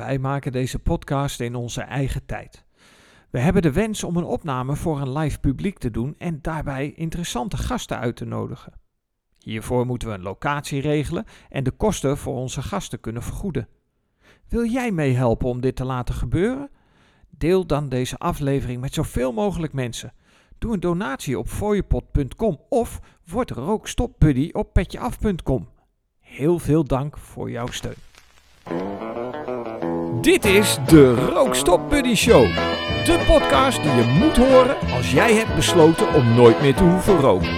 Wij maken deze podcast in onze eigen tijd. We hebben de wens om een opname voor een live publiek te doen en daarbij interessante gasten uit te nodigen. Hiervoor moeten we een locatie regelen en de kosten voor onze gasten kunnen vergoeden. Wil jij meehelpen om dit te laten gebeuren? Deel dan deze aflevering met zoveel mogelijk mensen. Doe een donatie op fooiepot.com of word rookstopbuddy op petjeaf.com. Heel veel dank voor jouw steun. Dit is de Rookstop Buddy Show. De podcast die je moet horen als jij hebt besloten om nooit meer te hoeven roken.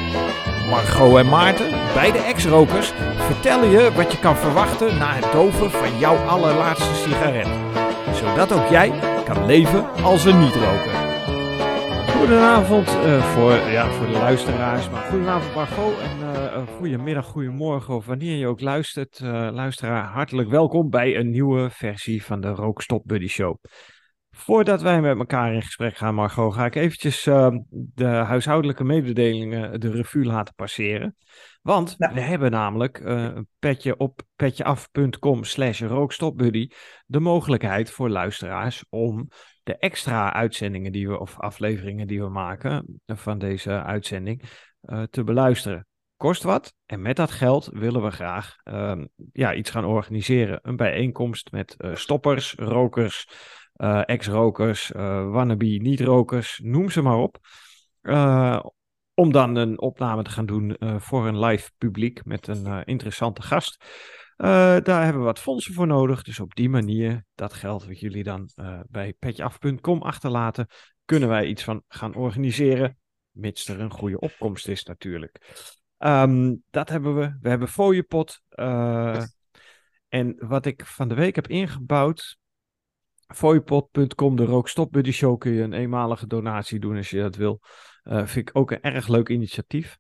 Margot en Maarten, beide ex-rokers, vertellen je wat je kan verwachten na het doven van jouw allerlaatste sigaret. Zodat ook jij kan leven als een niet-roker. Goedenavond uh, voor, ja, voor de luisteraars, maar goedenavond Margot en uh, goedemiddag, goedemorgen of wanneer je ook luistert. Uh, luisteraar, hartelijk welkom bij een nieuwe versie van de Rookstop Buddy Show. Voordat wij met elkaar in gesprek gaan, Margot, ga ik eventjes de huishoudelijke mededelingen de revue laten passeren. Want we hebben namelijk een petje op petjeaf.com slash rookstopbuddy de mogelijkheid voor luisteraars om de extra uitzendingen die we, of afleveringen die we maken van deze uitzending, uh, te beluisteren. Kost wat en met dat geld willen we graag uh, ja, iets gaan organiseren. Een bijeenkomst met uh, stoppers, rokers, eh, ex-rokers, wannabe niet-rokers, noem ze maar op. om dan een opname te gaan doen voor een live publiek met een interessante gast. Uh, daar hebben we wat fondsen voor nodig. Dus op die manier, dat geld wat jullie dan uh, bij petjeaf.com achterlaten, kunnen wij iets van gaan organiseren. Mits er een goede opkomst is natuurlijk. Um, dat hebben we. We hebben fooiepot. Uh, en wat ik van de week heb ingebouwd. Fooiepot.com, de Rookstop Show, kun je een eenmalige donatie doen als je dat wil. vind ik ook een erg leuk initiatief.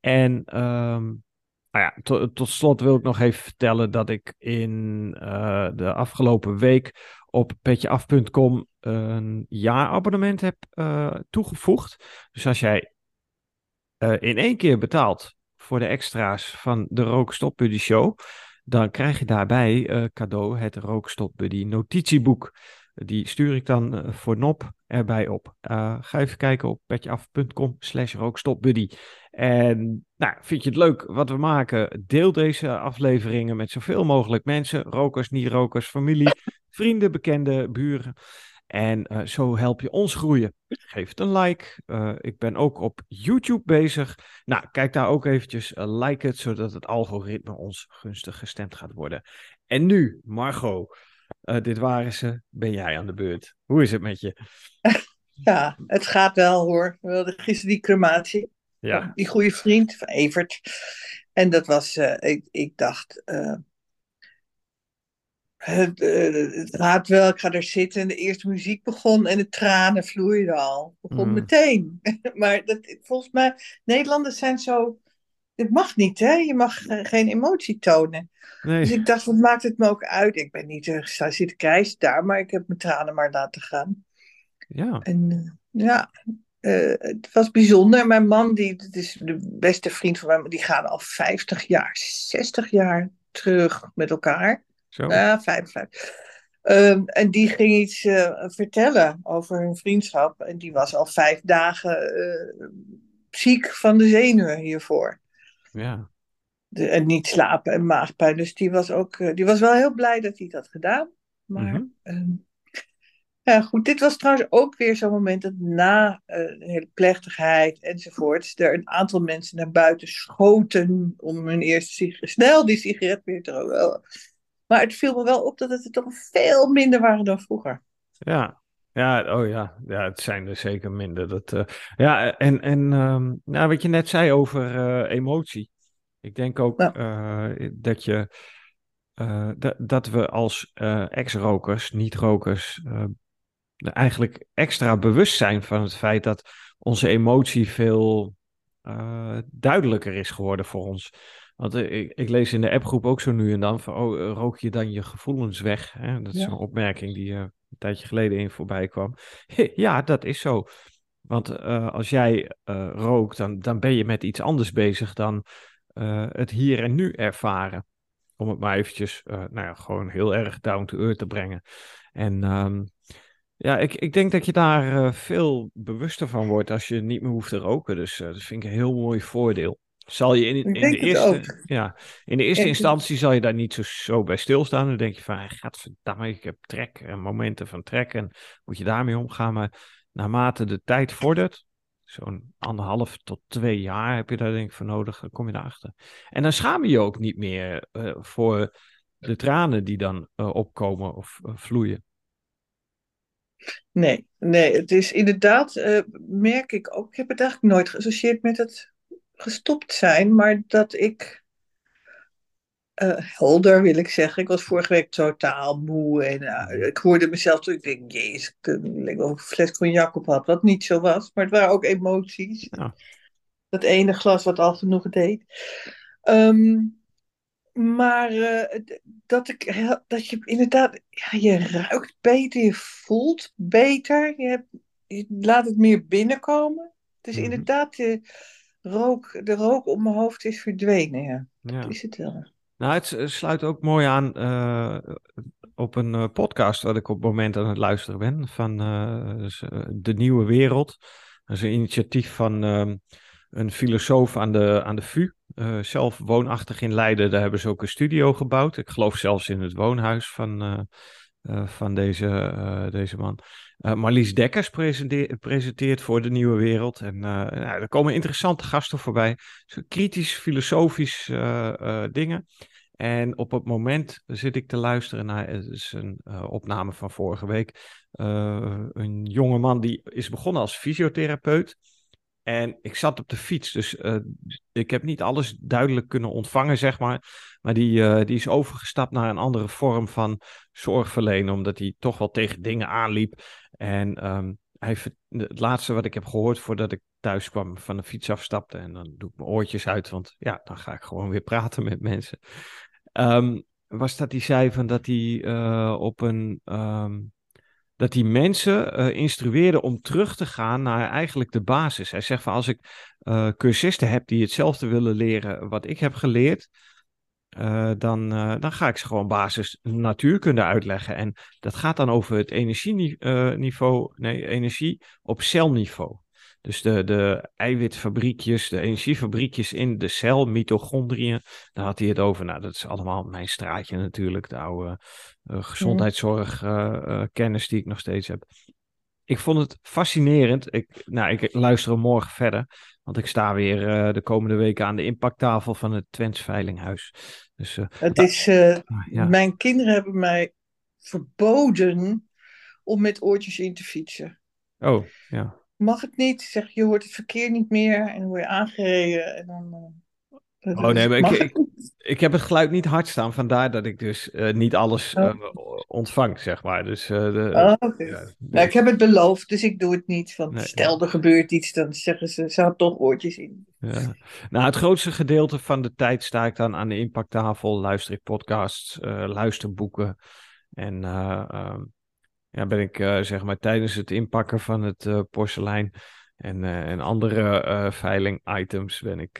En um, nou ja, tot, slot wil ik nog even vertellen dat ik in uh, de afgelopen week op petjeaf.com een jaarabonnement heb uh, toegevoegd. Dus als jij in één keer betaalt voor de extra's van de Rookstop Buddy Show, dan krijg je daarbij cadeau het Rookstop Buddy notitieboek. Die stuur ik dan voor Nop erbij op. ga even kijken op petjeaf.com slash rookstopbuddy. En nou, vind je het leuk wat we maken? Deel deze afleveringen met zoveel mogelijk mensen. Rokers, niet-rokers, familie, vrienden, bekenden, buren. En uh, zo help je ons groeien. Geef het een like. Uh, ik ben ook op YouTube bezig. Nou, kijk daar ook eventjes. Uh, like het, zodat het algoritme ons gunstig gestemd gaat worden. En nu, Margot, dit waren ze. Ben jij aan de beurt? Hoe is het met je? Ja, het gaat wel hoor. We hadden gisteren die crematie. Ja. Die goede vriend van Evert. En dat was, ik, ik dacht, het, uh, het, gaat wel, ik ga er zitten. En de eerste muziek begon en de tranen vloeiden al. Begon mm. meteen. maar dat, volgens mij, Nederlanders zijn zo, dit mag niet hè, je mag geen emotie tonen. Nee. Dus ik dacht, wat maakt het me ook uit? Ik ben niet, uh, zitten krijs daar, maar ik heb mijn tranen maar laten gaan. Ja. En ja, uh, het was bijzonder. Mijn man, die, dat is de beste vriend van mij, die gaan al 50 jaar, 60 jaar terug met elkaar. Zo. Ja, 55. Um, en die ging iets uh, vertellen over hun vriendschap. En die was al vijf dagen uh, ziek van de zenuwen hiervoor. Ja. De, en niet slapen en maagpijn. Dus die was ook, die was wel heel blij dat hij dat had gedaan. Maar mm -hmm. um, ja, goed. Dit was trouwens ook weer zo'n moment dat na een hele plechtigheid enzovoort, er een aantal mensen naar buiten schoten om hun eerste sigaret, snel die sigaret weer te roken. Maar het viel me wel op dat het er toch veel minder waren dan vroeger. Ja, ja, oh ja, ja het zijn er zeker minder. Dat, uh, ja, en, en um, nou, wat je net zei over uh, emotie. Ik denk ook ja. dat je. dat, dat we als ex-rokers, niet-rokers, eigenlijk extra bewust zijn van het feit dat onze emotie veel duidelijker is geworden voor ons. Want uh, ik, ik, lees in de appgroep ook zo nu en dan van, oh, uh, rook je dan je gevoelens weg? Hè? Dat is ja. een opmerking die een tijdje geleden in voorbij kwam. ja, dat is zo. Want als jij rookt, dan, dan ben je met iets anders bezig dan het hier en nu ervaren. om het maar eventjes, nou ja, gewoon heel erg down to earth te brengen. En um, ja, ik, ik denk dat je daar veel bewuster van wordt als je niet meer hoeft te roken. Dus dat vind ik een heel mooi voordeel. Zal je in, in, de, eerste, ja, in de eerste instantie zal je daar niet zo, zo bij stilstaan. Dan denk je van, gaat verdamme, ik heb trek en momenten van trek en moet je daarmee omgaan. Maar naarmate de tijd vordert, zo'n anderhalf tot twee jaar heb je daar denk ik voor nodig, dan kom je erachter. En dan schaam je je ook niet meer uh, voor de tranen die dan uh, opkomen of uh, vloeien. Nee, nee, het is inderdaad, merk ik ook, ik heb het eigenlijk nooit geassocieerd met het gestopt zijn, maar dat ik uh, helder wil ik zeggen. Ik was vorige week totaal moe en uh, ik hoorde mezelf toen ik denk, jezus, ik denk wel een fles cognac op had, wat niet zo was, maar het waren ook emoties. Ja. Dat ene glas wat al genoeg deed. Um, maar uh, dat, ik, dat je inderdaad, ja, je ruikt beter, je voelt beter, je, hebt, je laat het meer binnenkomen. Het is mm -hmm. inderdaad rook, de rook om mijn hoofd is verdwenen. Ja. ja. Dat is het wel. Nou, het sluit ook mooi aan uh, op een uh, podcast wat ik op het moment aan het luisteren ben. Van uh, dus, De Nieuwe Wereld. Dat is een initiatief van ehm, een filosoof aan de, aan de VU. zelf woonachtig in Leiden. Daar hebben ze ook een studio gebouwd. Ik geloof zelfs in het woonhuis van, van deze, deze man. Uh, Marlies Dekkers presenteert voor de Nieuwe Wereld. En nou, er komen interessante gasten voorbij. Kritisch, filosofisch dingen. En op het moment zit ik te luisteren naar, is een opname van vorige week. een jonge man die is begonnen als fysiotherapeut. En ik zat op de fiets, dus ik heb niet alles duidelijk kunnen ontvangen, zeg maar. Maar die, die is overgestapt naar een andere vorm van zorgverlenen, omdat hij toch wel tegen dingen aanliep. En um, hij, het laatste wat ik heb gehoord voordat ik thuis kwam van de fiets afstapte. En dan doe ik mijn oortjes uit, want ja, dan ga ik gewoon weer praten met mensen. Um, was dat hij zei van dat hij uh, op een. Um, dat hij mensen uh, om terug te gaan naar eigenlijk de basis. Hij zegt van als ik uh, cursisten heb die hetzelfde willen leren wat ik heb geleerd, uh, dan, dan ga ik ze gewoon basis natuurkunde uitleggen. En dat gaat dan over het energieniveau, nee, energie op celniveau. Dus de, de eiwitfabriekjes, de energiefabriekjes in de cel, mitochondriën, daar had hij het over. Nou, dat is allemaal mijn straatje natuurlijk, de oude uh, gezondheidszorgkennis die ik nog steeds heb. Ik vond het fascinerend. Ik, nou, ik luister morgen verder. Want ik sta weer uh, de komende weken aan de impacttafel van het Twents Veilinghuis. Dus, het is, ja. Mijn kinderen hebben mij verboden om met oortjes in te fietsen. Oh, ja. Mag het niet? Zeg, je hoort het verkeer niet meer en dan word je aangereden. En dan, oh nee, maar ik, ik, ik, heb het geluid niet hard staan, vandaar dat ik dus niet alles oh ontvang, zeg maar. Dus, de, oh, okay. ja, dus... ik heb het beloofd, dus ik doe het niet. Want nee, stel er gebeurt iets, dan zeggen ze, ze had toch oortjes in. Ja. Nou, het grootste gedeelte van de tijd sta ik dan aan de impacttafel, luister ik podcasts, luister boeken. En uh, ja, ben ik zeg maar tijdens het inpakken van het porselein en, en andere veiling-items ben ik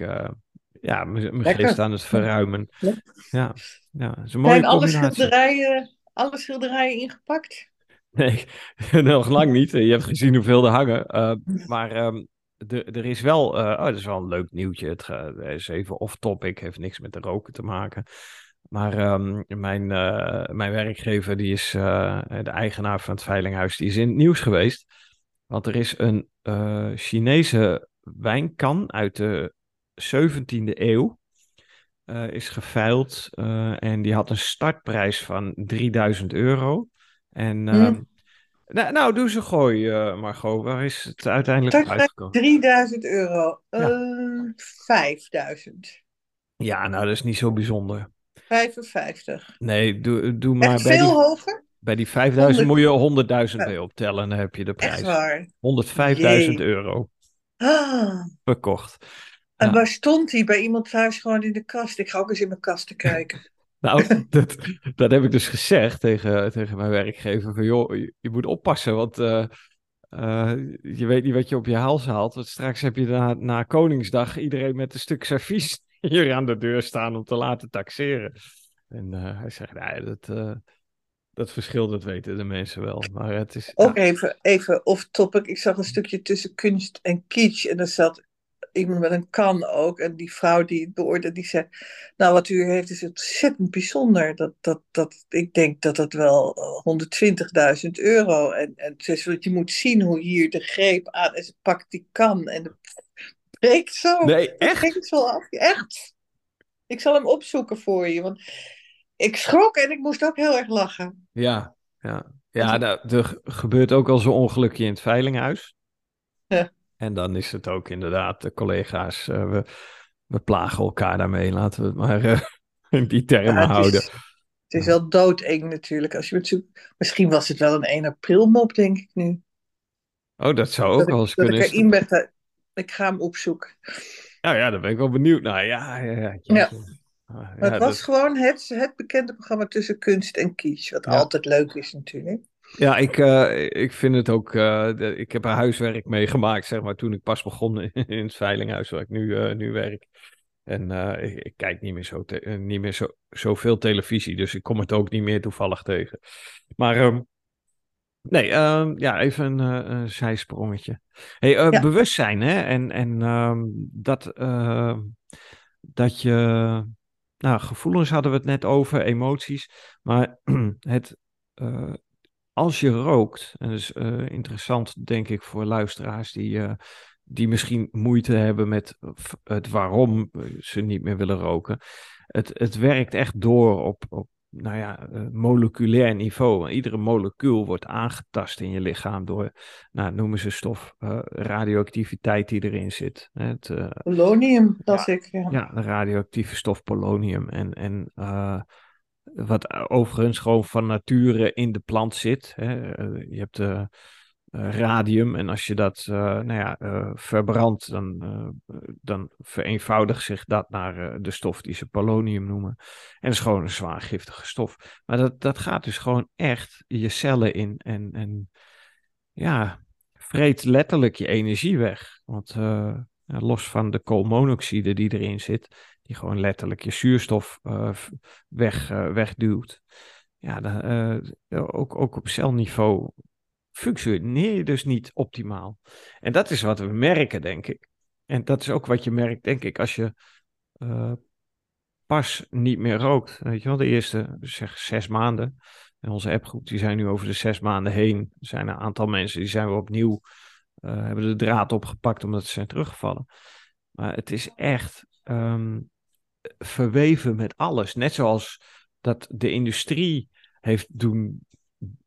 ja, mijn geest aan het verruimen. Ja, ja, is een mooie Zijn alle schilderijen alle schilderijen ingepakt? Nee, nog lang niet. Je hebt gezien hoeveel er hangen. Uh, maar um, er is wel, uh, oh, dat is wel een leuk nieuwtje. Het is even off-topic, heeft niks met de roken te maken. Maar um, mijn, uh, mijn werkgever, die is de eigenaar van het Veilinghuis, die is in het nieuws geweest. Want er is een Chinese wijnkan uit de 17e eeuw is geveild. En die had een startprijs van 3000 euro. En mm. nou, nou, doe ze gooi, Margot. Waar is het uiteindelijk uitgekomen? 3000 euro. Ja. 5000. Ja, nou, dat is niet zo bijzonder. 55. Nee, doe, doe maar Echt bij veel die, hoger? Bij die 5000 moet je 100.000 mee optellen. Dan heb je de prijs. Echt 105.000 euro. Ah. Verkocht. En waar stond hij? Bij iemand thuis gewoon in de kast. Ik ga ook eens in mijn kast kijken. nou, dat, dat heb ik dus gezegd tegen, tegen mijn werkgever. Van joh, je, moet oppassen, want uh, uh, je weet niet wat je op je hals haalt. Want straks heb je na, na Koningsdag iedereen met een stuk servies hier aan de deur staan om te laten taxeren. En hij zegt, nee, dat, dat verschil, dat weten de mensen wel. Maar het is... Ook even, even off topic. Ik zag een stukje tussen kunst en kitsch. En er zat iemand met een kan ook. En die vrouw die het beoordeelde, die zei... Nou, wat u heeft is ontzettend bijzonder. Dat, dat, dat, ik denk dat het wel 120.000 euro. En, en dus, je moet zien hoe hier de greep aan... En ze pakt die kan en de breekt zo. Nee, echt? zo af. Echt. Ik zal hem opzoeken voor je. Want ik schrok en ik moest ook heel erg lachen. Ja, ja. Ja, nou, er gebeurt ook al zo'n ongelukje in het veilinghuis. Ja. En dan is het ook inderdaad, de collega's, uh, we, we plagen elkaar daarmee. Laten we het maar uh, in die termen houden. het is wel doodeng natuurlijk. Als je het zoekt. Misschien was het wel een 1 april mop, denk ik nu. Oh, dat zou ook wel eens kunnen. Ik, ik, ik ga hem opzoeken. Nou ja, daar ben ik wel benieuwd naar. Ja, ja, ja. ja. Ah, het was gewoon het, het bekende programma tussen kunst en kitsch. Wat altijd leuk is natuurlijk. Ja, ik, uh, ik vind het ook. Uh, de, ik heb er huiswerk mee gemaakt, zeg maar, toen ik pas begon in het veilinghuis waar ik nu, uh, nu werk. En ik, ik, kijk niet meer, zo niet meer zo, zoveel televisie, dus ik kom het ook niet meer toevallig tegen. Maar um, nee, um, ja, even een, een zijsprongetje. Hey, ja. bewustzijn, hè? En, en um, dat, dat je nou, gevoelens hadden we het net over, emoties. Maar het, uh, als je rookt, en dat is interessant denk ik voor luisteraars die, die misschien moeite hebben met het waarom ze niet meer willen roken. Het, het werkt echt door op, op nou ja, uh, moleculair niveau. Iedere molecuul wordt aangetast in je lichaam door, nou, noemen ze stof, uh, radioactiviteit die erin zit. Het, uh, polonium, dat ja, ik. Ja. ja, de radioactieve stof polonium. En, en wat overigens gewoon van nature in de plant zit. Hè. je hebt uh, radium. En als je dat uh, nou ja, uh, verbrandt, dan, dan vereenvoudigt zich dat naar de stof die ze polonium noemen. En dat is gewoon een zwaar giftige stof. Maar dat, dat gaat dus gewoon echt je cellen in en, en ja, vreet letterlijk je energie weg. Want los van de koolmonoxide die erin zit, die gewoon letterlijk je zuurstof weg, wegduwt. Ja, dan, ook, ook op celniveau functioneer je dus niet optimaal. En dat is wat we merken, denk ik. En dat is ook wat je merkt, denk ik, als je uh, pas niet meer rookt. Weet je wel, de eerste zeg zes maanden. En onze appgroep, die zijn nu over de zes maanden heen. Er zijn een aantal mensen die zijn we opnieuw, uh, hebben de draad opgepakt omdat ze zijn teruggevallen. Maar het is echt um, verweven met alles. Net zoals dat de industrie heeft doen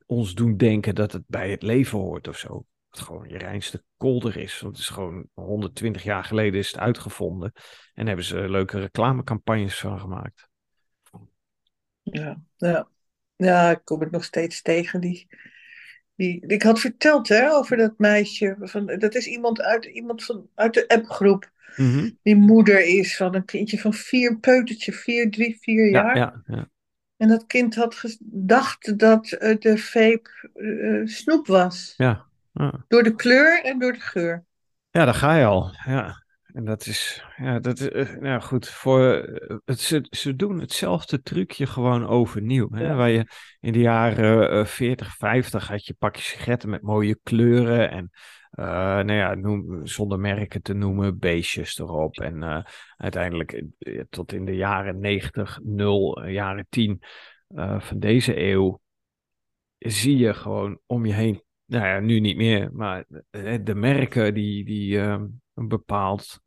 ons doen denken dat het bij het leven hoort of zo. Dat gewoon je reinste kolder is. Want het is gewoon 120 jaar geleden is het uitgevonden. En hebben ze leuke reclamecampagnes van gemaakt. Ja, ja. ja ik kom het nog steeds tegen. Die, die, ik had verteld hè, over dat meisje. Van, dat is iemand uit, iemand van, uit de appgroep. Mm Die moeder is van een kindje van vier, peutertje, vier, drie, vier jaar. Ja, ja, ja. En dat kind had gedacht dat uh, de vape uh, snoep was. Ja. Door de kleur en door de geur. Ja, daar ga je al. Ja. En dat is, ja, dat is uh, nou goed. Voor, het, ze, ze doen hetzelfde trucje gewoon overnieuw. Hè? Ja. Waar je in de jaren 40, 50 had je pakje sigaretten met mooie kleuren. En uh, nou ja, noem, zonder merken te noemen, beestjes erop. En uh, uiteindelijk uh, tot in de jaren 90, 0, jaren 10 van deze eeuw zie je gewoon om je heen, nou ja, nu niet meer, maar de merken die, die ehm, een bepaald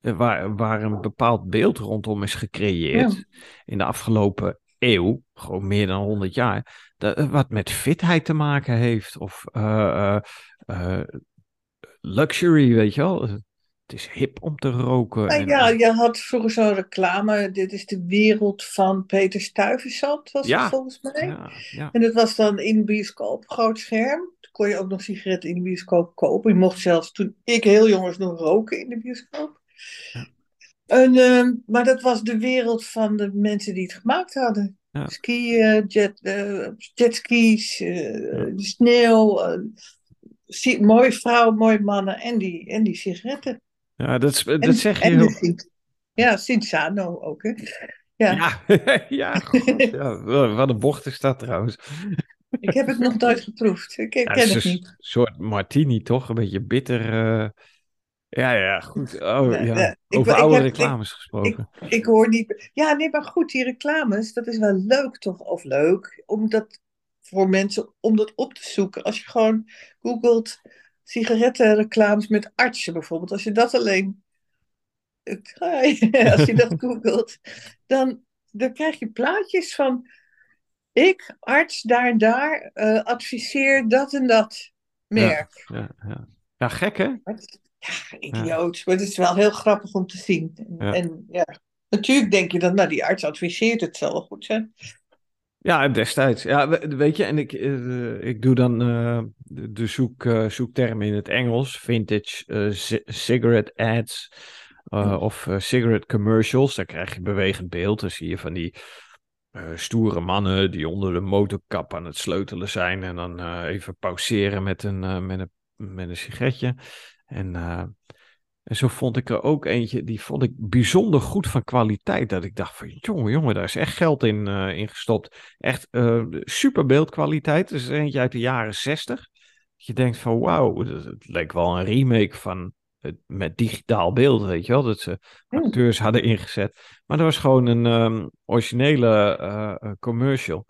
waar, waar een bepaald beeld rondom is gecreëerd ja. in de afgelopen eeuw, gewoon meer dan 100 jaar, dat, wat met fitheid te maken heeft. Of uh, uh, luxury, weet je wel. Het is hip om te roken. En, ja, je had vroeger zo'n reclame. Dit is de wereld van Peter Stuyvesant, was ja, het volgens mij. Ja, ja. En dat was dan in de bioscoop, groot scherm. Toen kon je ook nog sigaretten in de bioscoop kopen. Je mocht zelfs, toen ik heel jong was, nog roken in de bioscoop. En, uh, maar dat was de wereld van de mensen die het gemaakt hadden. Ja. Skiën, jet, uh, jetskis, uh, sneeuw, mooie vrouwen, mooie mannen en die, en die sigaretten. Ja, dat, dat zeg je heel... Ja, Cinciano ook, hè. Ja, Ja, ja, god, ja. Wat een bocht is dat trouwens. ik heb het nog nooit geproefd. Ik ken Ja, het niet. een soort martini, toch? Een beetje bitter. eh. Ja, ja, goed. Oh, ja. ik- Over ik oude heb- reclames gesproken. Ik hoor niet. Ja, nee, maar goed, die reclames, dat is wel leuk toch? Of leuk, om dat voor mensen om dat op te zoeken. Als je gewoon googelt sigarettenreclames met artsen bijvoorbeeld, als je dat alleen. Als je dat googelt, dan, dan krijg je plaatjes van. Ik, arts, daar en daar, eh, adviseer dat en dat merk. Ja, ja. ja, gek hè? Ja, idioot. Maar het is wel heel grappig om te zien. En Ja. ja, en, ja. natuurlijk denk je dan, nou, die arts adviseert, het zal wel goed zijn. Ja, destijds. Ja, we- weet je, en ik, eh, ik doe dan eh, de, zoek, zoektermen in het Engels. Vintage ci- cigarette ads of cigarette commercials. Dan krijg je bewegend beeld. Dan zie je van die stoere mannen die onder de motorkap aan het sleutelen zijn. En dan even pauzeren met een, met een, met een sigaretje. En, en zo vond ik er ook eentje, die vond ik bijzonder goed van kwaliteit. Dat ik dacht van, jongen, jongen, daar is echt geld in, in gestopt. Echt eh, super beeldkwaliteit. Dus eentje uit de jaren zestig. Dat je denkt van, wauw, het, leek wel een remake van het, met digitaal beeld, weet je wel. Dat ze acteurs hadden ingezet. Maar dat was gewoon een ehm, originele eh, commercial.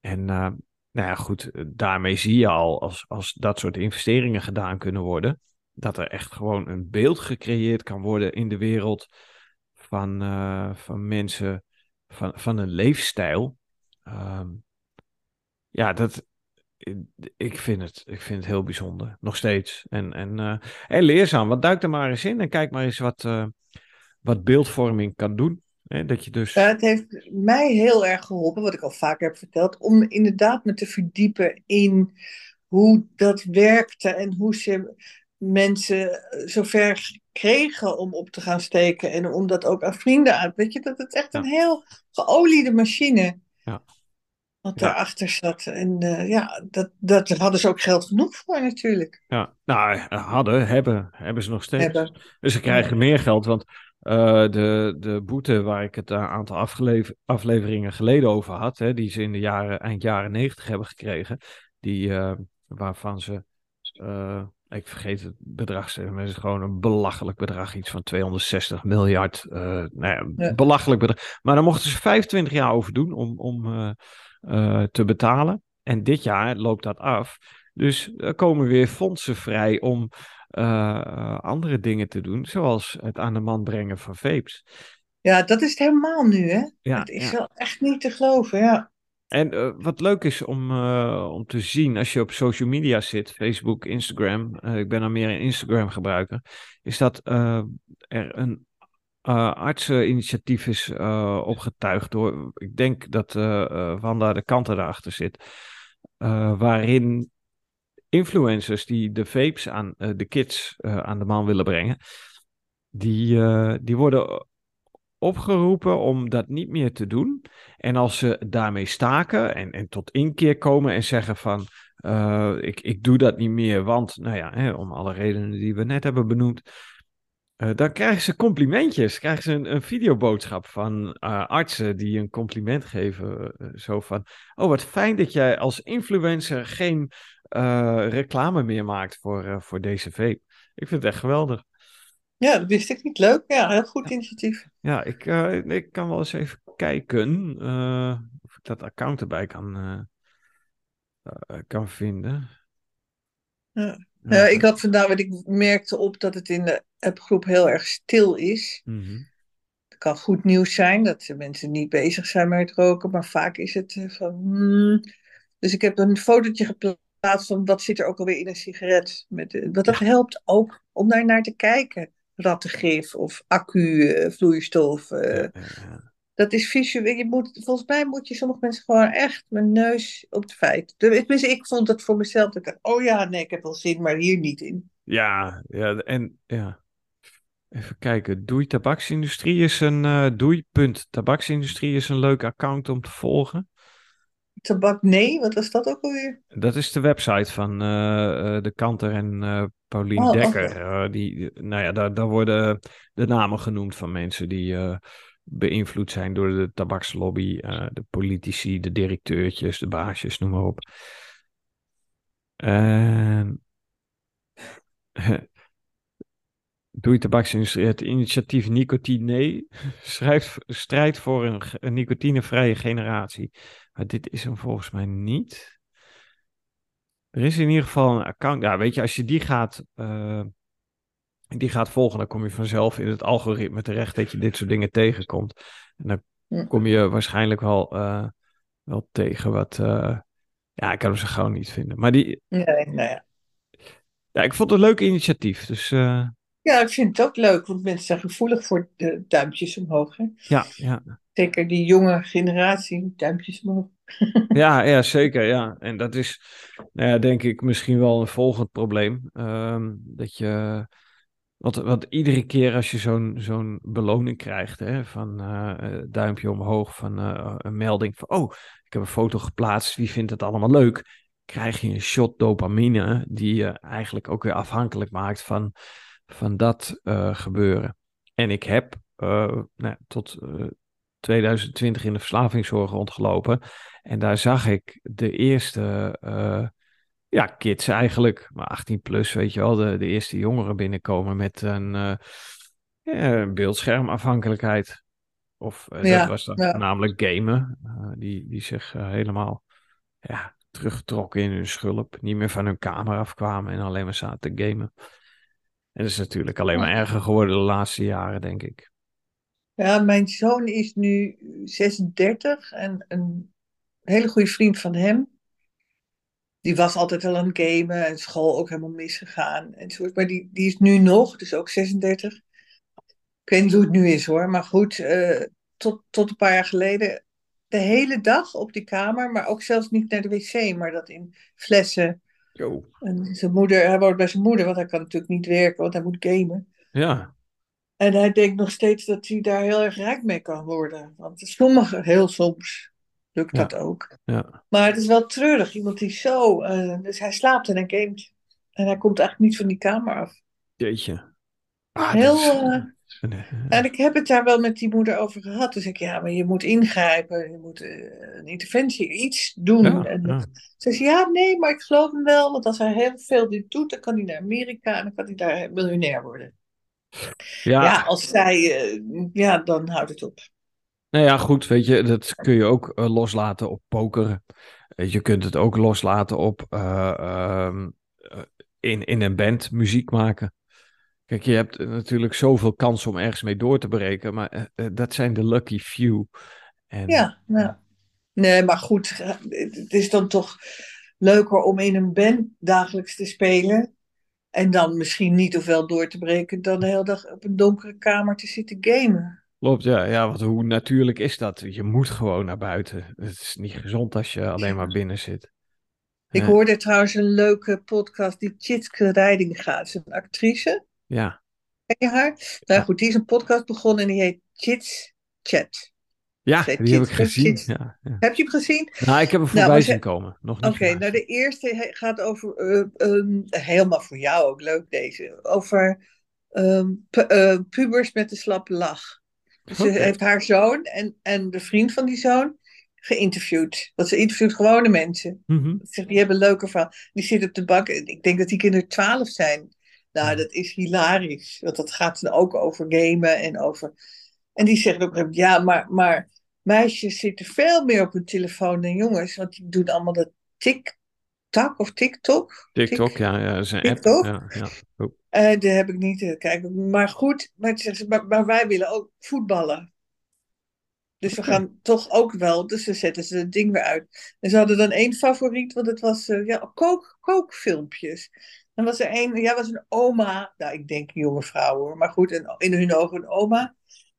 En nou ja, goed, daarmee zie je al, als, als dat soort investeringen gedaan kunnen worden, dat er echt gewoon een beeld gecreëerd kan worden in de wereld van, eh, van mensen, van, van een leefstijl. Ehm, ja, dat, ik vind, het, ik vind het heel bijzonder, nog steeds. En, en, eh, en leerzaam, want duik er maar eens in en kijk maar eens wat, eh, wat beeldvorming kan doen. Hè? Dat je dus... Het heeft mij heel erg geholpen, wat ik al vaker heb verteld, om inderdaad me te verdiepen in hoe dat werkte en hoe ze mensen zover kregen om op te gaan steken en om dat ook aan vrienden uit. Weet je, dat het echt Ja. een heel geoliede machine Ja. wat daarachter zat. En eh, ja, dat, dat daar hadden ze ook geld genoeg voor natuurlijk. Ja, nou, hadden, hebben, hebben ze nog steeds. Hebben. Dus ze krijgen meer geld, want eh, de, de boete waar ik het een aantal afgelever- afleveringen geleden over had, hè, die ze in de jaren, eind jaren negentig hebben gekregen, die, eh, waarvan ze, eh, ik vergeet het bedrag, maar, het is gewoon een belachelijk bedrag, iets van 260 miljard, eh, nou ja, Ja. belachelijk bedrag. Maar daar mochten ze 25 jaar over doen om, om eh, eh, te betalen. En dit jaar loopt dat af. Dus er komen weer fondsen vrij om andere dingen te doen, zoals het aan de man brengen van vapes. Ja, dat is het helemaal nu, hè? Ja, het is ja. wel echt niet te geloven, ja. En eh, wat leuk is om, eh, om te zien als je op social media zit, Facebook, Instagram, eh, ik ben dan meer een Instagram gebruiker, is dat er een artseninitiatief is opgetuigd door, ik denk dat Wanda de Kanter daarachter zit, waarin influencers die de vapes aan de kids aan de man willen brengen, die, die worden opgeroepen om dat niet meer te doen. En als ze daarmee staken en, en tot inkeer komen en zeggen van eh, ik, ik doe dat niet meer, want nou ja, hè, om alle redenen die we net hebben benoemd. eh, dan krijgen ze complimentjes, krijgen ze een, een videoboodschap van eh, artsen die een compliment geven. zo van, oh wat fijn dat jij als influencer geen reclame meer maakt voor, voor deze vape. Ik vind het echt geweldig. Ja, dat wist ik niet. Leuk. Ja, heel goed initiatief. Ja, ik, eh, ik kan wel eens even kijken eh, of ik dat account erbij kan, eh, kan vinden. Ja. Ik had vandaag, want ik merkte op dat het in de appgroep heel erg stil is. mhm. Het kan goed nieuws zijn dat de mensen niet bezig zijn met roken, maar vaak is het van. hmm. Dus ik heb een fotootje geplaatst van wat zit er ook alweer in een sigaret. Met, want dat helpt ook om daar naar te kijken. Rattengif of accu-vloeistof. eh, Ja, ja, ja. Dat is visueel. Je moet, volgens mij moet je sommige mensen gewoon echt mijn neus op het feit. Tenminste, ik vond het voor mezelf. Dat ik oh ja, nee, ik heb wel zin, maar hier niet in. Ja, ja, en ja. Even kijken. Doei Tabaksindustrie is een eh doei.tabaksindustrie is een leuk account om te volgen. Tabak, nee, wat was dat ook alweer? Dat is de website van eh, eh, de Kanter en eh Paulien Oh, Dekker. Eh, die, nou ja, daar, daar worden de namen genoemd van mensen die, eh, beïnvloed zijn door de tabakslobby, uh, de politici, de directeurtjes, de baasjes, noem maar op. En Doei tabaksindustrie. Het initiatief Nicotine schrijft, strijdt voor een, een nicotinevrije generatie. Maar dit is hem volgens mij niet. Er is in ieder geval een account. Ja, weet je, als je die gaat, uh, die gaat volgen, dan kom je vanzelf in het algoritme terecht dat je dit soort dingen tegenkomt. En dan kom je waarschijnlijk wel, uh, wel tegen wat. Uh, ja, ik kan hem ze gewoon niet vinden. Maar die. Nee, nee. Nou ja, ik vond het een leuk initiatief. Dus. Ja, ik vind het ook leuk, want mensen zijn gevoelig voor de duimpjes omhoog. Hè? Ja, ja. Zeker die jonge generatie, duimpjes omhoog. ja, ja, zeker. Ja. En dat is, nou ja, denk ik, misschien wel een volgend probleem. Um, dat je, want, want iedere keer als je zo'n zo'n beloning krijgt, hè, van uh, duimpje omhoog, van uh, een melding van, oh, ik heb een foto geplaatst, wie vindt het allemaal leuk? Krijg je een shot dopamine die je eigenlijk ook weer afhankelijk maakt van van dat uh, gebeuren. En ik heb nou, tot eh, 2020 in de verslavingszorg rondgelopen. En daar zag ik de eerste ja, kids eigenlijk, maar 18 plus, weet je wel, de, de eerste jongeren binnenkomen met een ja, beeldschermafhankelijkheid. Of ja, dat was dan ja. namelijk gamen, die, die zich helemaal ja, teruggetrokken in hun schulp, niet meer van hun kamer afkwamen en alleen maar zaten te gamen. En dat is natuurlijk alleen maar erger geworden de laatste jaren, denk ik. Ja, mijn zoon is nu 36 en een hele goede vriend van hem. Die was altijd al aan het gamen en school ook helemaal misgegaan. En zo, maar die, die is nu nog, dus ook 36. Ik weet niet hoe het nu is hoor, maar goed, uh, tot, tot een paar jaar geleden de hele dag op die kamer, maar ook zelfs niet naar de wc, maar dat in flessen en zijn moeder, hij woont bij zijn moeder, want hij kan natuurlijk niet werken, want hij moet gamen. Ja. En hij denkt nog steeds dat hij daar heel erg rijk mee kan worden. Want sommige, heel soms, lukt dat ook. Ja. Maar het is wel treurig, iemand die zo... Uh, dus hij slaapt en hij gamet. En hij komt eigenlijk niet van die kamer af. Jeetje. Ah, heel... Uh, en ik heb het daar wel met die moeder over gehad. Dus ik, ja, maar je moet ingrijpen, je moet uh, een interventie, iets doen. Ja, en. Ze zei, ja, nee, maar ik geloof hem wel. Want als hij heel veel dit doet, dan kan hij naar Amerika en dan kan hij daar miljonair worden. Ja, Ja, als zij, uh, ja, dan houdt het op. nou ja, goed, weet je, dat kun je ook eh, loslaten op pokeren. Eh, Je kunt het ook loslaten op eh, ehm, eh, in, in een band muziek maken. Kijk, je hebt natuurlijk zoveel kans om ergens mee door te breken, maar eh, eh, dat zijn de lucky few. En, Ja, nou. Nee, maar goed, eh, het is dan toch leuker om in een band dagelijks te spelen. En dan misschien niet ofwel door te breken dan de hele dag op een donkere kamer te zitten gamen. Klopt, ja, ja, want hoe natuurlijk is dat? Je moet gewoon naar buiten. Het is niet gezond als je alleen maar binnen zit. Ik Ja. hoorde trouwens een leuke podcast die Tjitske Rijding gaat. Ze is een actrice. Ja, Ken je haar? Nou Ja. goed, die is een podcast begonnen en die heet Chits Chat. Ja die heb ik gezien. Chits. Ja, ja. Heb je hem gezien? Nou, ik heb hem Nou, voorbij zien komen. Nog Oké, niet geluisterd. nou de eerste gaat over, eh, ehm, helemaal voor jou ook leuk deze, over ehm, pu- eh, pubers met de slappe lach. Dus ze Oké. heeft haar zoon en, en de vriend van die zoon geïnterviewd. Want ze interviewt gewone mensen. Ze zegt, die hebben een leuke verhaal. Die zitten op de bank. Ik denk dat die kinderen twaalf zijn. Nou, dat is hilarisch. Want dat gaat dan ook over gamen en over... En die zegt ook, ja, maar, maar meisjes zitten veel meer op hun telefoon dan jongens. Want die doen allemaal dat TikTok of TikTok. TikTok, Tik- ja, ja, dat is een TikTok? app. Ja, ja. Oh. Eh, heb ik niet eh, kijken. Maar goed, maar, ze maar, maar wij willen ook voetballen. Dus we gaan toch ook wel. Dus dan zetten ze het ding weer uit. En ze hadden dan één favoriet, want het was eh, ja, kook, kookfilmpjes. Dan was er één, ja, was een oma. Nou, ik denk een jonge vrouw hoor. Maar goed, en in hun ogen een oma.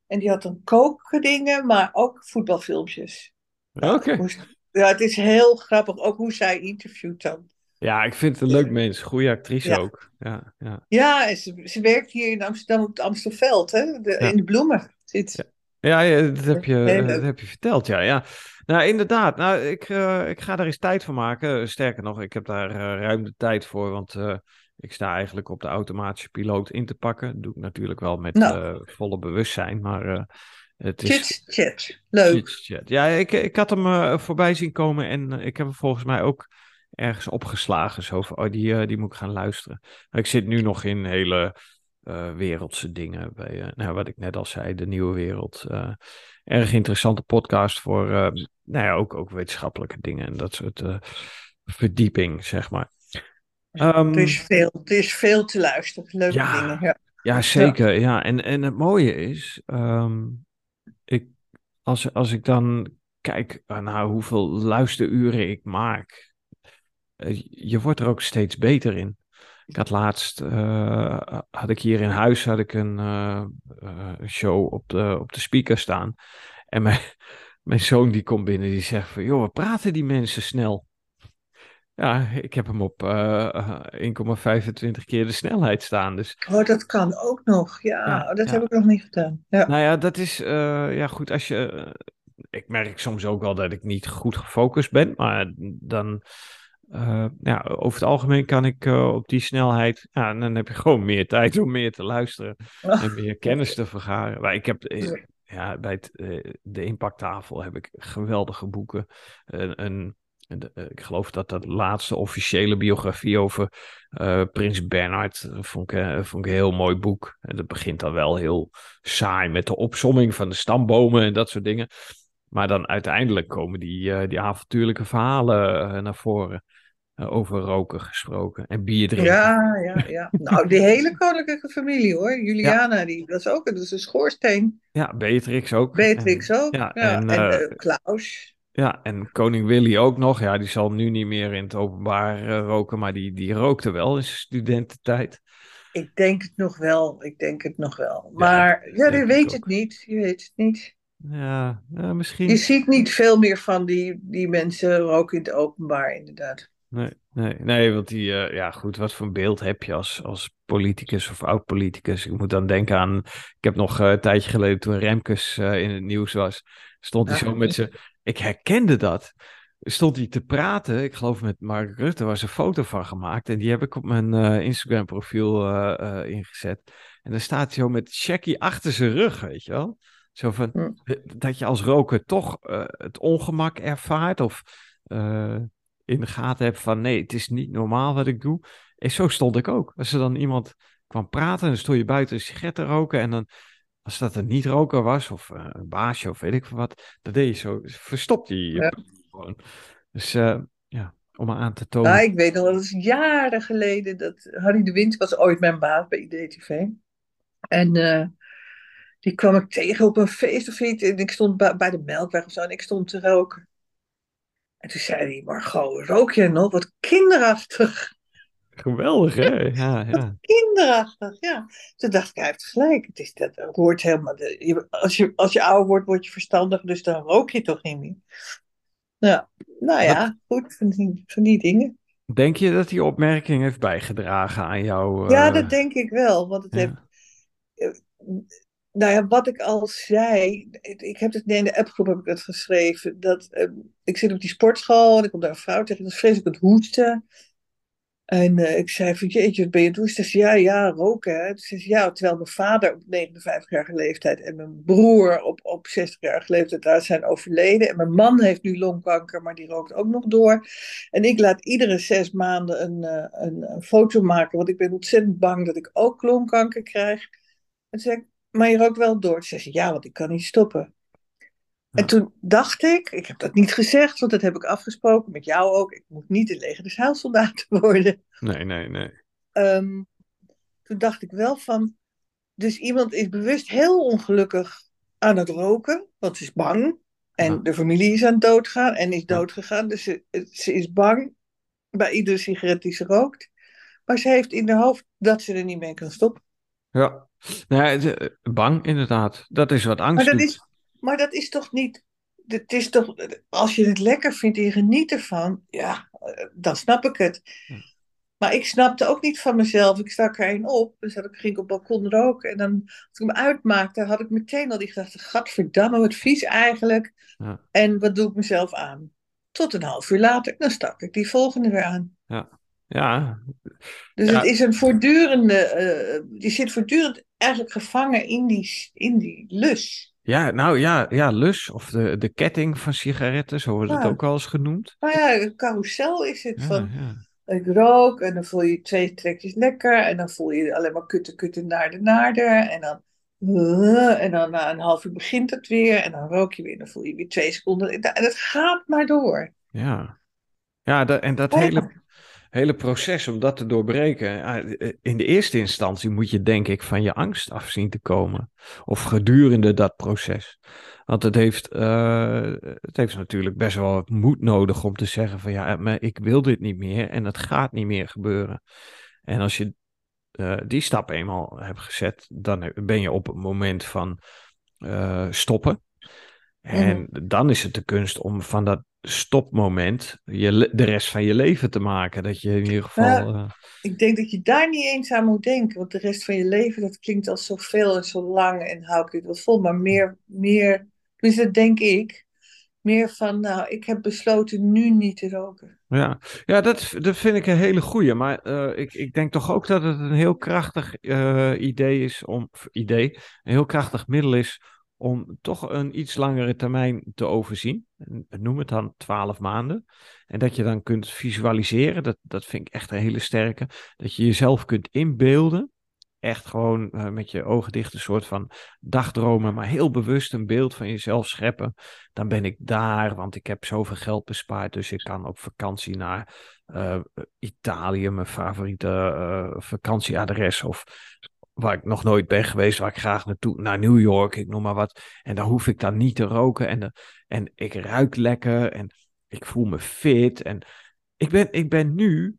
En die had dan kookdingen, maar ook voetbalfilmpjes. Oké. Ja, het is heel grappig. Ook hoe zij interviewt dan. Ja, ik vind het een leuk mens. Goede actrice Ja. ook. Ja, ja. Ja, en ze, ze werkt hier in Amsterdam op het Amstelveld, hè? De, Ja. In de bloemen zit. Ja, ja, dat heb je, dat heb je verteld, ja. ja. Nou, inderdaad. Nou, ik, eh, ik ga daar eens tijd voor maken. Sterker nog, ik heb daar eh, ruim de tijd voor, want eh, ik sta eigenlijk op de automatische piloot in te pakken. Dat doe ik natuurlijk wel met Nou. eh, volle bewustzijn, maar eh, Het is... Chit chat, leuk. chat. Ja, ik, ik had hem uh, voorbij zien komen en ik heb hem volgens mij ook ergens opgeslagen. Zo van, oh, die, die moet ik gaan luisteren. Maar ik zit nu nog in hele wereldse dingen. Bij, nou, wat ik net al zei, de nieuwe wereld. erg interessante podcast voor, nou ja, ook, ook wetenschappelijke dingen en dat soort verdieping, zeg maar. Um, er, is veel, er is veel te luisteren, leuke ja, dingen. Ja, ja zeker. Ja. En, en het mooie is, ehm, ik, als, als ik dan kijk naar hoeveel luisteruren ik maak, uh, je wordt er ook steeds beter in. Ik had laatst, uh, had ik hier in huis had ik een uh, show op de, op de speaker staan. En mijn, mijn zoon die komt binnen, die zegt van, joh, wat praten die mensen snel? Ja, ik heb hem op uh, eh, 1,25 keer de snelheid staan. Dus... Oh, dat kan ook nog. Ja, dat heb ik nog niet gedaan. Ja. Nou ja, dat is uh, ja goed als je. Uh, ik merk soms ook wel dat ik niet goed gefocust ben, maar dan. ja, over het algemeen kan ik op die snelheid. Ja, dan heb je gewoon meer tijd om meer te luisteren. En meer kennis te vergaren. Maar ik heb ja, bij het, de impacttafel heb ik geweldige boeken. een eh, ik geloof dat dat laatste officiële biografie over uh, Prins Bernhard eh, vond ik, vond ik een heel mooi boek. En dat begint dan wel heel saai met de opsomming van de stambomen en dat soort dingen. Maar dan uiteindelijk komen die, die avontuurlijke verhalen naar voren. over roken gesproken en bier drinken. Ja, ja, ja. Nou, die hele koninklijke familie hoor. Juliana, die, dat is ook dat is een schoorsteen. Ja, Beatrix ook. Beatrix ook. Ja, en, en Klaus. Ja, en koning Willy ook nog. Ja, die zal nu niet meer in het openbaar uh, roken, maar die, die rookte wel in zijn studententijd. Ik denk het nog wel, ik denk het nog wel. Maar ja, je weet het niet, je weet het niet. Ja, ja, misschien. Je ziet niet veel meer van die, die mensen roken in het openbaar, inderdaad. Nee, nee, nee want die, uh, ja goed, wat voor beeld heb je als, als politicus of oud-politicus? Ik moet dan denken aan, ik heb nog uh, een tijdje geleden toen Remkes uh, in het nieuws was, stond hij zo met zijn ik herkende dat. Stond hij te praten, ik geloof met Mark Rutte, was een foto van gemaakt. En die heb ik op mijn uh, Instagram profiel uh, uh, ingezet. En dan staat hij zo met Shaggy achter zijn rug, weet je wel. Zo van, hm. dat je als roker toch het ongemak ervaart of in de gaten hebt van nee, het is niet normaal wat ik doe. En zo stond ik ook. Als er dan iemand kwam praten, dan stond je buiten een sigaret te roken en dan als dat een niet-roker was, of uh, een baasje, of weet ik wat, dat deed je zo. Verstopt je ja. gewoon. Dus uh, ja, om maar aan te tonen. Ja, ik weet nog, dat is jaren geleden, dat Harry de Wind was ooit mijn baas bij IDTV. En uh, die kwam ik tegen op een feest of iets. En ik stond bij, bij de melkweg of zo en ik stond te roken. En toen zei hij, Margot, rook je nog? Wat kinderachtig. Geweldig, hè? Ja, ja. Kinderachtig, ja. Toen dacht ik, hij heeft gelijk. Het is, dat hoort helemaal... als, je, als je ouder wordt, word je verstandig, dus dan rook je toch niet meer. Ja, nou ja, goed, van die, van die dingen. Denk je dat die opmerking heeft bijgedragen aan jou? Ja, dat denk ik wel. Want het heeft... Eh, nou ja, wat ik al zei, ik heb het in de appgroep heb ik het geschreven. Dat, uh, ik zit op die sportschool en ik kom daar een vrouw tegen, dat is vreselijk het hoesten. En uh, ik zei van, jeetje, wat ben je doen? Ze zei, ja, ja, roken. Hè? Ja, terwijl mijn vader op 59-jarige leeftijd en mijn broer op, op 60-jarige leeftijd daar zijn overleden. En mijn man heeft nu longkanker, maar die rookt ook nog door. En ik laat iedere zes maanden een, uh, een, foto maken, want ik ben ontzettend bang dat ik ook longkanker krijg. En zei maar je rookt wel door. Ze zei, ja, want ik kan niet stoppen. En toen dacht ik, ik heb dat niet gezegd, want dat heb ik afgesproken met jou ook. Ik moet niet een leger des worden. Nee, nee, nee. Um, toen dacht ik wel van, dus iemand is bewust heel ongelukkig aan het roken, want ze is bang. En de familie is aan het doodgaan en is doodgegaan. Dus ze, ze is bang bij iedere sigaret die ze rookt. Maar ze heeft in haar hoofd dat ze er niet mee kan stoppen. Ja, nee, bang inderdaad. Dat is wat angst maar dat Is, maar dat is toch niet. Het is toch, als je het lekker vindt en je geniet ervan, ja, dan snap ik het. Maar ik snapte ook niet van mezelf. Ik stak er een op, dus ik, ging ik op het balkon roken. En dan, als ik hem uitmaakte, had ik meteen al die gedachte: Gadverdamme, wat vies eigenlijk. Ja. En wat doe ik mezelf aan? Tot een half uur later, dan stak ik die volgende weer aan. Ja. Ja. Dus het is een voortdurende, uh, je zit voortdurend eigenlijk gevangen in die, in die lus. Ja, nou ja, ja lus of de, de ketting van sigaretten, zo wordt het ook wel eens genoemd. Nou ja, een carousel is het Ja, van ja. ik rook en dan voel je twee trekjes lekker en dan voel je alleen maar kutten, kutten, naarden, naarden en dan uh, en dan na een half uur begint het weer en dan rook je weer en dan voel je weer twee seconden en het gaat maar door. Ja, ja dat, en dat hele, hele proces om dat te doorbreken. ja, In de eerste instantie moet je denk ik van je angst af zien te komen. Of gedurende dat proces. Want het heeft, eh, het heeft natuurlijk best wel wat moed nodig om te zeggen van ja, maar ik wil dit niet meer en het gaat niet meer gebeuren. En als je eh, die stap eenmaal hebt gezet, dan ben je op het moment van eh, stoppen. En dan is het de kunst om van dat stopmoment je, de rest van je leven te maken. Dat je in ieder geval. Eh, Ik denk dat je daar niet eens aan moet denken, want de rest van je leven, dat klinkt als zoveel en zo lang en hou ik dit wel vol, maar meer, meer, dus dat denk ik, meer van, nou, ik heb besloten nu niet te roken. ja, ja dat, dat vind ik een hele goeie. Maar eh, ik, ik denk toch ook dat het een heel krachtig eh, idee is om. idee, een heel krachtig middel is om toch een iets langere termijn te overzien. Noem het dan 12 maanden. En dat je dan kunt visualiseren. Dat, dat vind ik echt een hele sterke. Dat je jezelf kunt inbeelden. Echt gewoon eh, met je ogen dicht een soort van dagdromen, maar heel bewust een beeld van jezelf scheppen. Dan ben ik daar, want ik heb zoveel geld bespaard, dus ik kan op vakantie naar eh, Italië, mijn favoriete eh, vakantieadres. Of waar ik nog nooit ben geweest, waar ik graag naartoe, naar New York, ik noem maar wat. En dan hoef ik dan niet te roken en, de, en ik ruik lekker en ik voel me fit. En ik ben, ik ben nu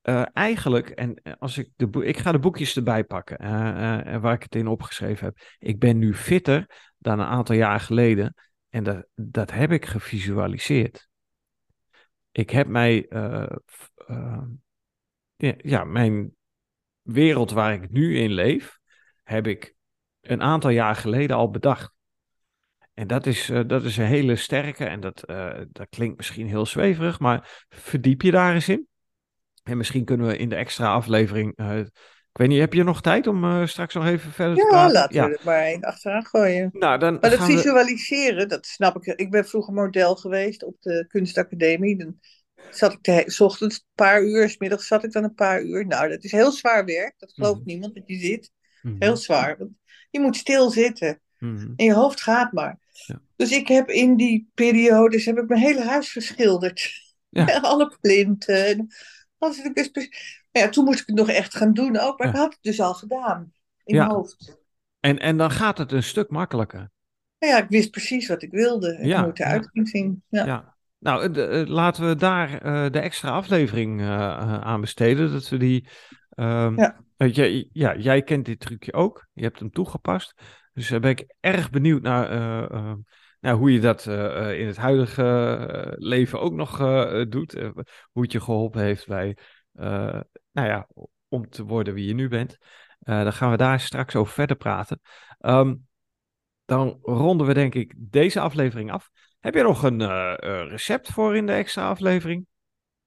eh, eigenlijk, en eh, als ik de ik ga de boekjes erbij pakken, eh, eh, waar ik het in opgeschreven heb. Ik ben nu fitter dan een aantal jaar geleden. En dat, dat heb ik gevisualiseerd. Ik heb mij, eh, eh, ja, mijn wereld waar ik nu in leef, heb ik een aantal jaar geleden al bedacht. En dat is, eh, dat is een hele sterke, en dat, eh, dat klinkt misschien heel zweverig, maar verdiep je daar eens in. En misschien kunnen we in de extra aflevering. eh, ik weet niet, heb je nog tijd om straks nog even verder te Ja, praten? laten we er maar één achteraan gooien. Nou, dan Maar dat we. visualiseren, dat snap ik. Ik ben vroeger model geweest op de kunstacademie. Dan zat ik de 's ochtends een paar uur, 's middags zat ik dan een paar uur. Nou, dat is heel zwaar werk. Dat gelooft Mhm. niemand dat je zit. Mhm, Heel zwaar. Want je moet stilzitten. mhm. En je hoofd gaat maar. Ja. Dus ik heb in die periodes heb ik mijn hele huis verschilderd. Ja. Alle plinten. Alles ik Maar ja, toen moest ik het nog echt gaan doen ook. Maar Ja. ik had het dus al gedaan. In mijn hoofd. En, en dan gaat het een stuk makkelijker. Ja, ik wist precies wat ik wilde. En Ja, hoe het eruit ging zien. Ja. Nou, eh, de- eh, laten we daar eh, de extra aflevering aan besteden. Dat we die. ehm, Ja. weet je, ja, jij kent dit trucje ook. Je hebt hem toegepast. Dus daar ben ik erg benieuwd naar, eh, eh, naar hoe je dat in het huidige leven ook nog doet. Hoe het je geholpen heeft bij, nou ja, om te worden wie je nu bent. Dan gaan we daar straks over verder praten. Ehm, dan ronden we denk ik deze aflevering af. Heb je nog een eh, eh, recept voor in de extra aflevering?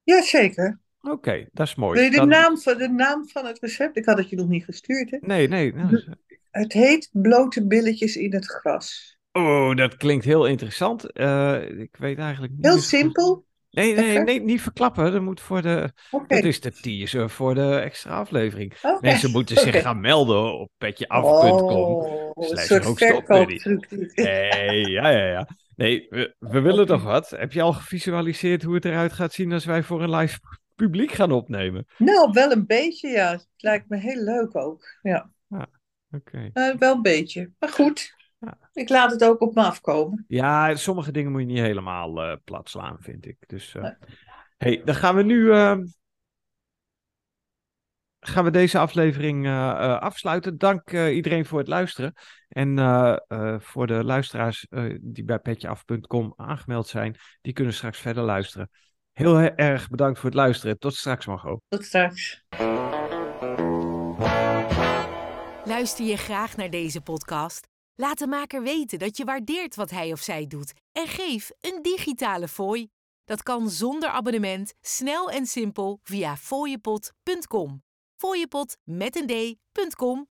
Jazeker. Oké, dat is mooi. De, Dan- naam van, de naam van het recept? Ik had het je nog niet gestuurd. Hè? Nee, nee. nou, Het heet blote billetjes in het gras. Oh, dat klinkt heel interessant. Eh, ik weet eigenlijk niet. Heel simpel. Nee, nee, nee, niet verklappen. Dat moet voor de. Oké. Dat is de teaser voor de extra aflevering. Oké. Mensen moeten zich gaan melden op petjeaf.com. Oh, een soort. Nee, ja, ja, ja. Nee, we, we willen toch wat. Heb je al gevisualiseerd hoe het eruit gaat zien als wij voor een live publiek gaan opnemen? Nou, wel een beetje, ja. Het lijkt me heel leuk ook. Ja, Oké. Eh, wel een beetje. Maar goed, Ja. ik laat het ook op me afkomen. Ja, sommige dingen moet je niet helemaal eh plat slaan, vind ik. Dus, eh, hey, dan gaan we nu ehm, gaan we deze aflevering afsluiten. Dank iedereen voor het luisteren. En eh, eh, voor de luisteraars eh, die bij petjeaf.com aangemeld zijn, die kunnen straks verder luisteren. Heel he- erg bedankt voor het luisteren. Tot straks, Margot. Tot straks. Luister je graag naar deze podcast? Laat de maker weten dat je waardeert wat hij of zij doet en geef een digitale fooi. Dat kan zonder abonnement, snel en simpel via fooiepot.com. Fooiepot met een d.com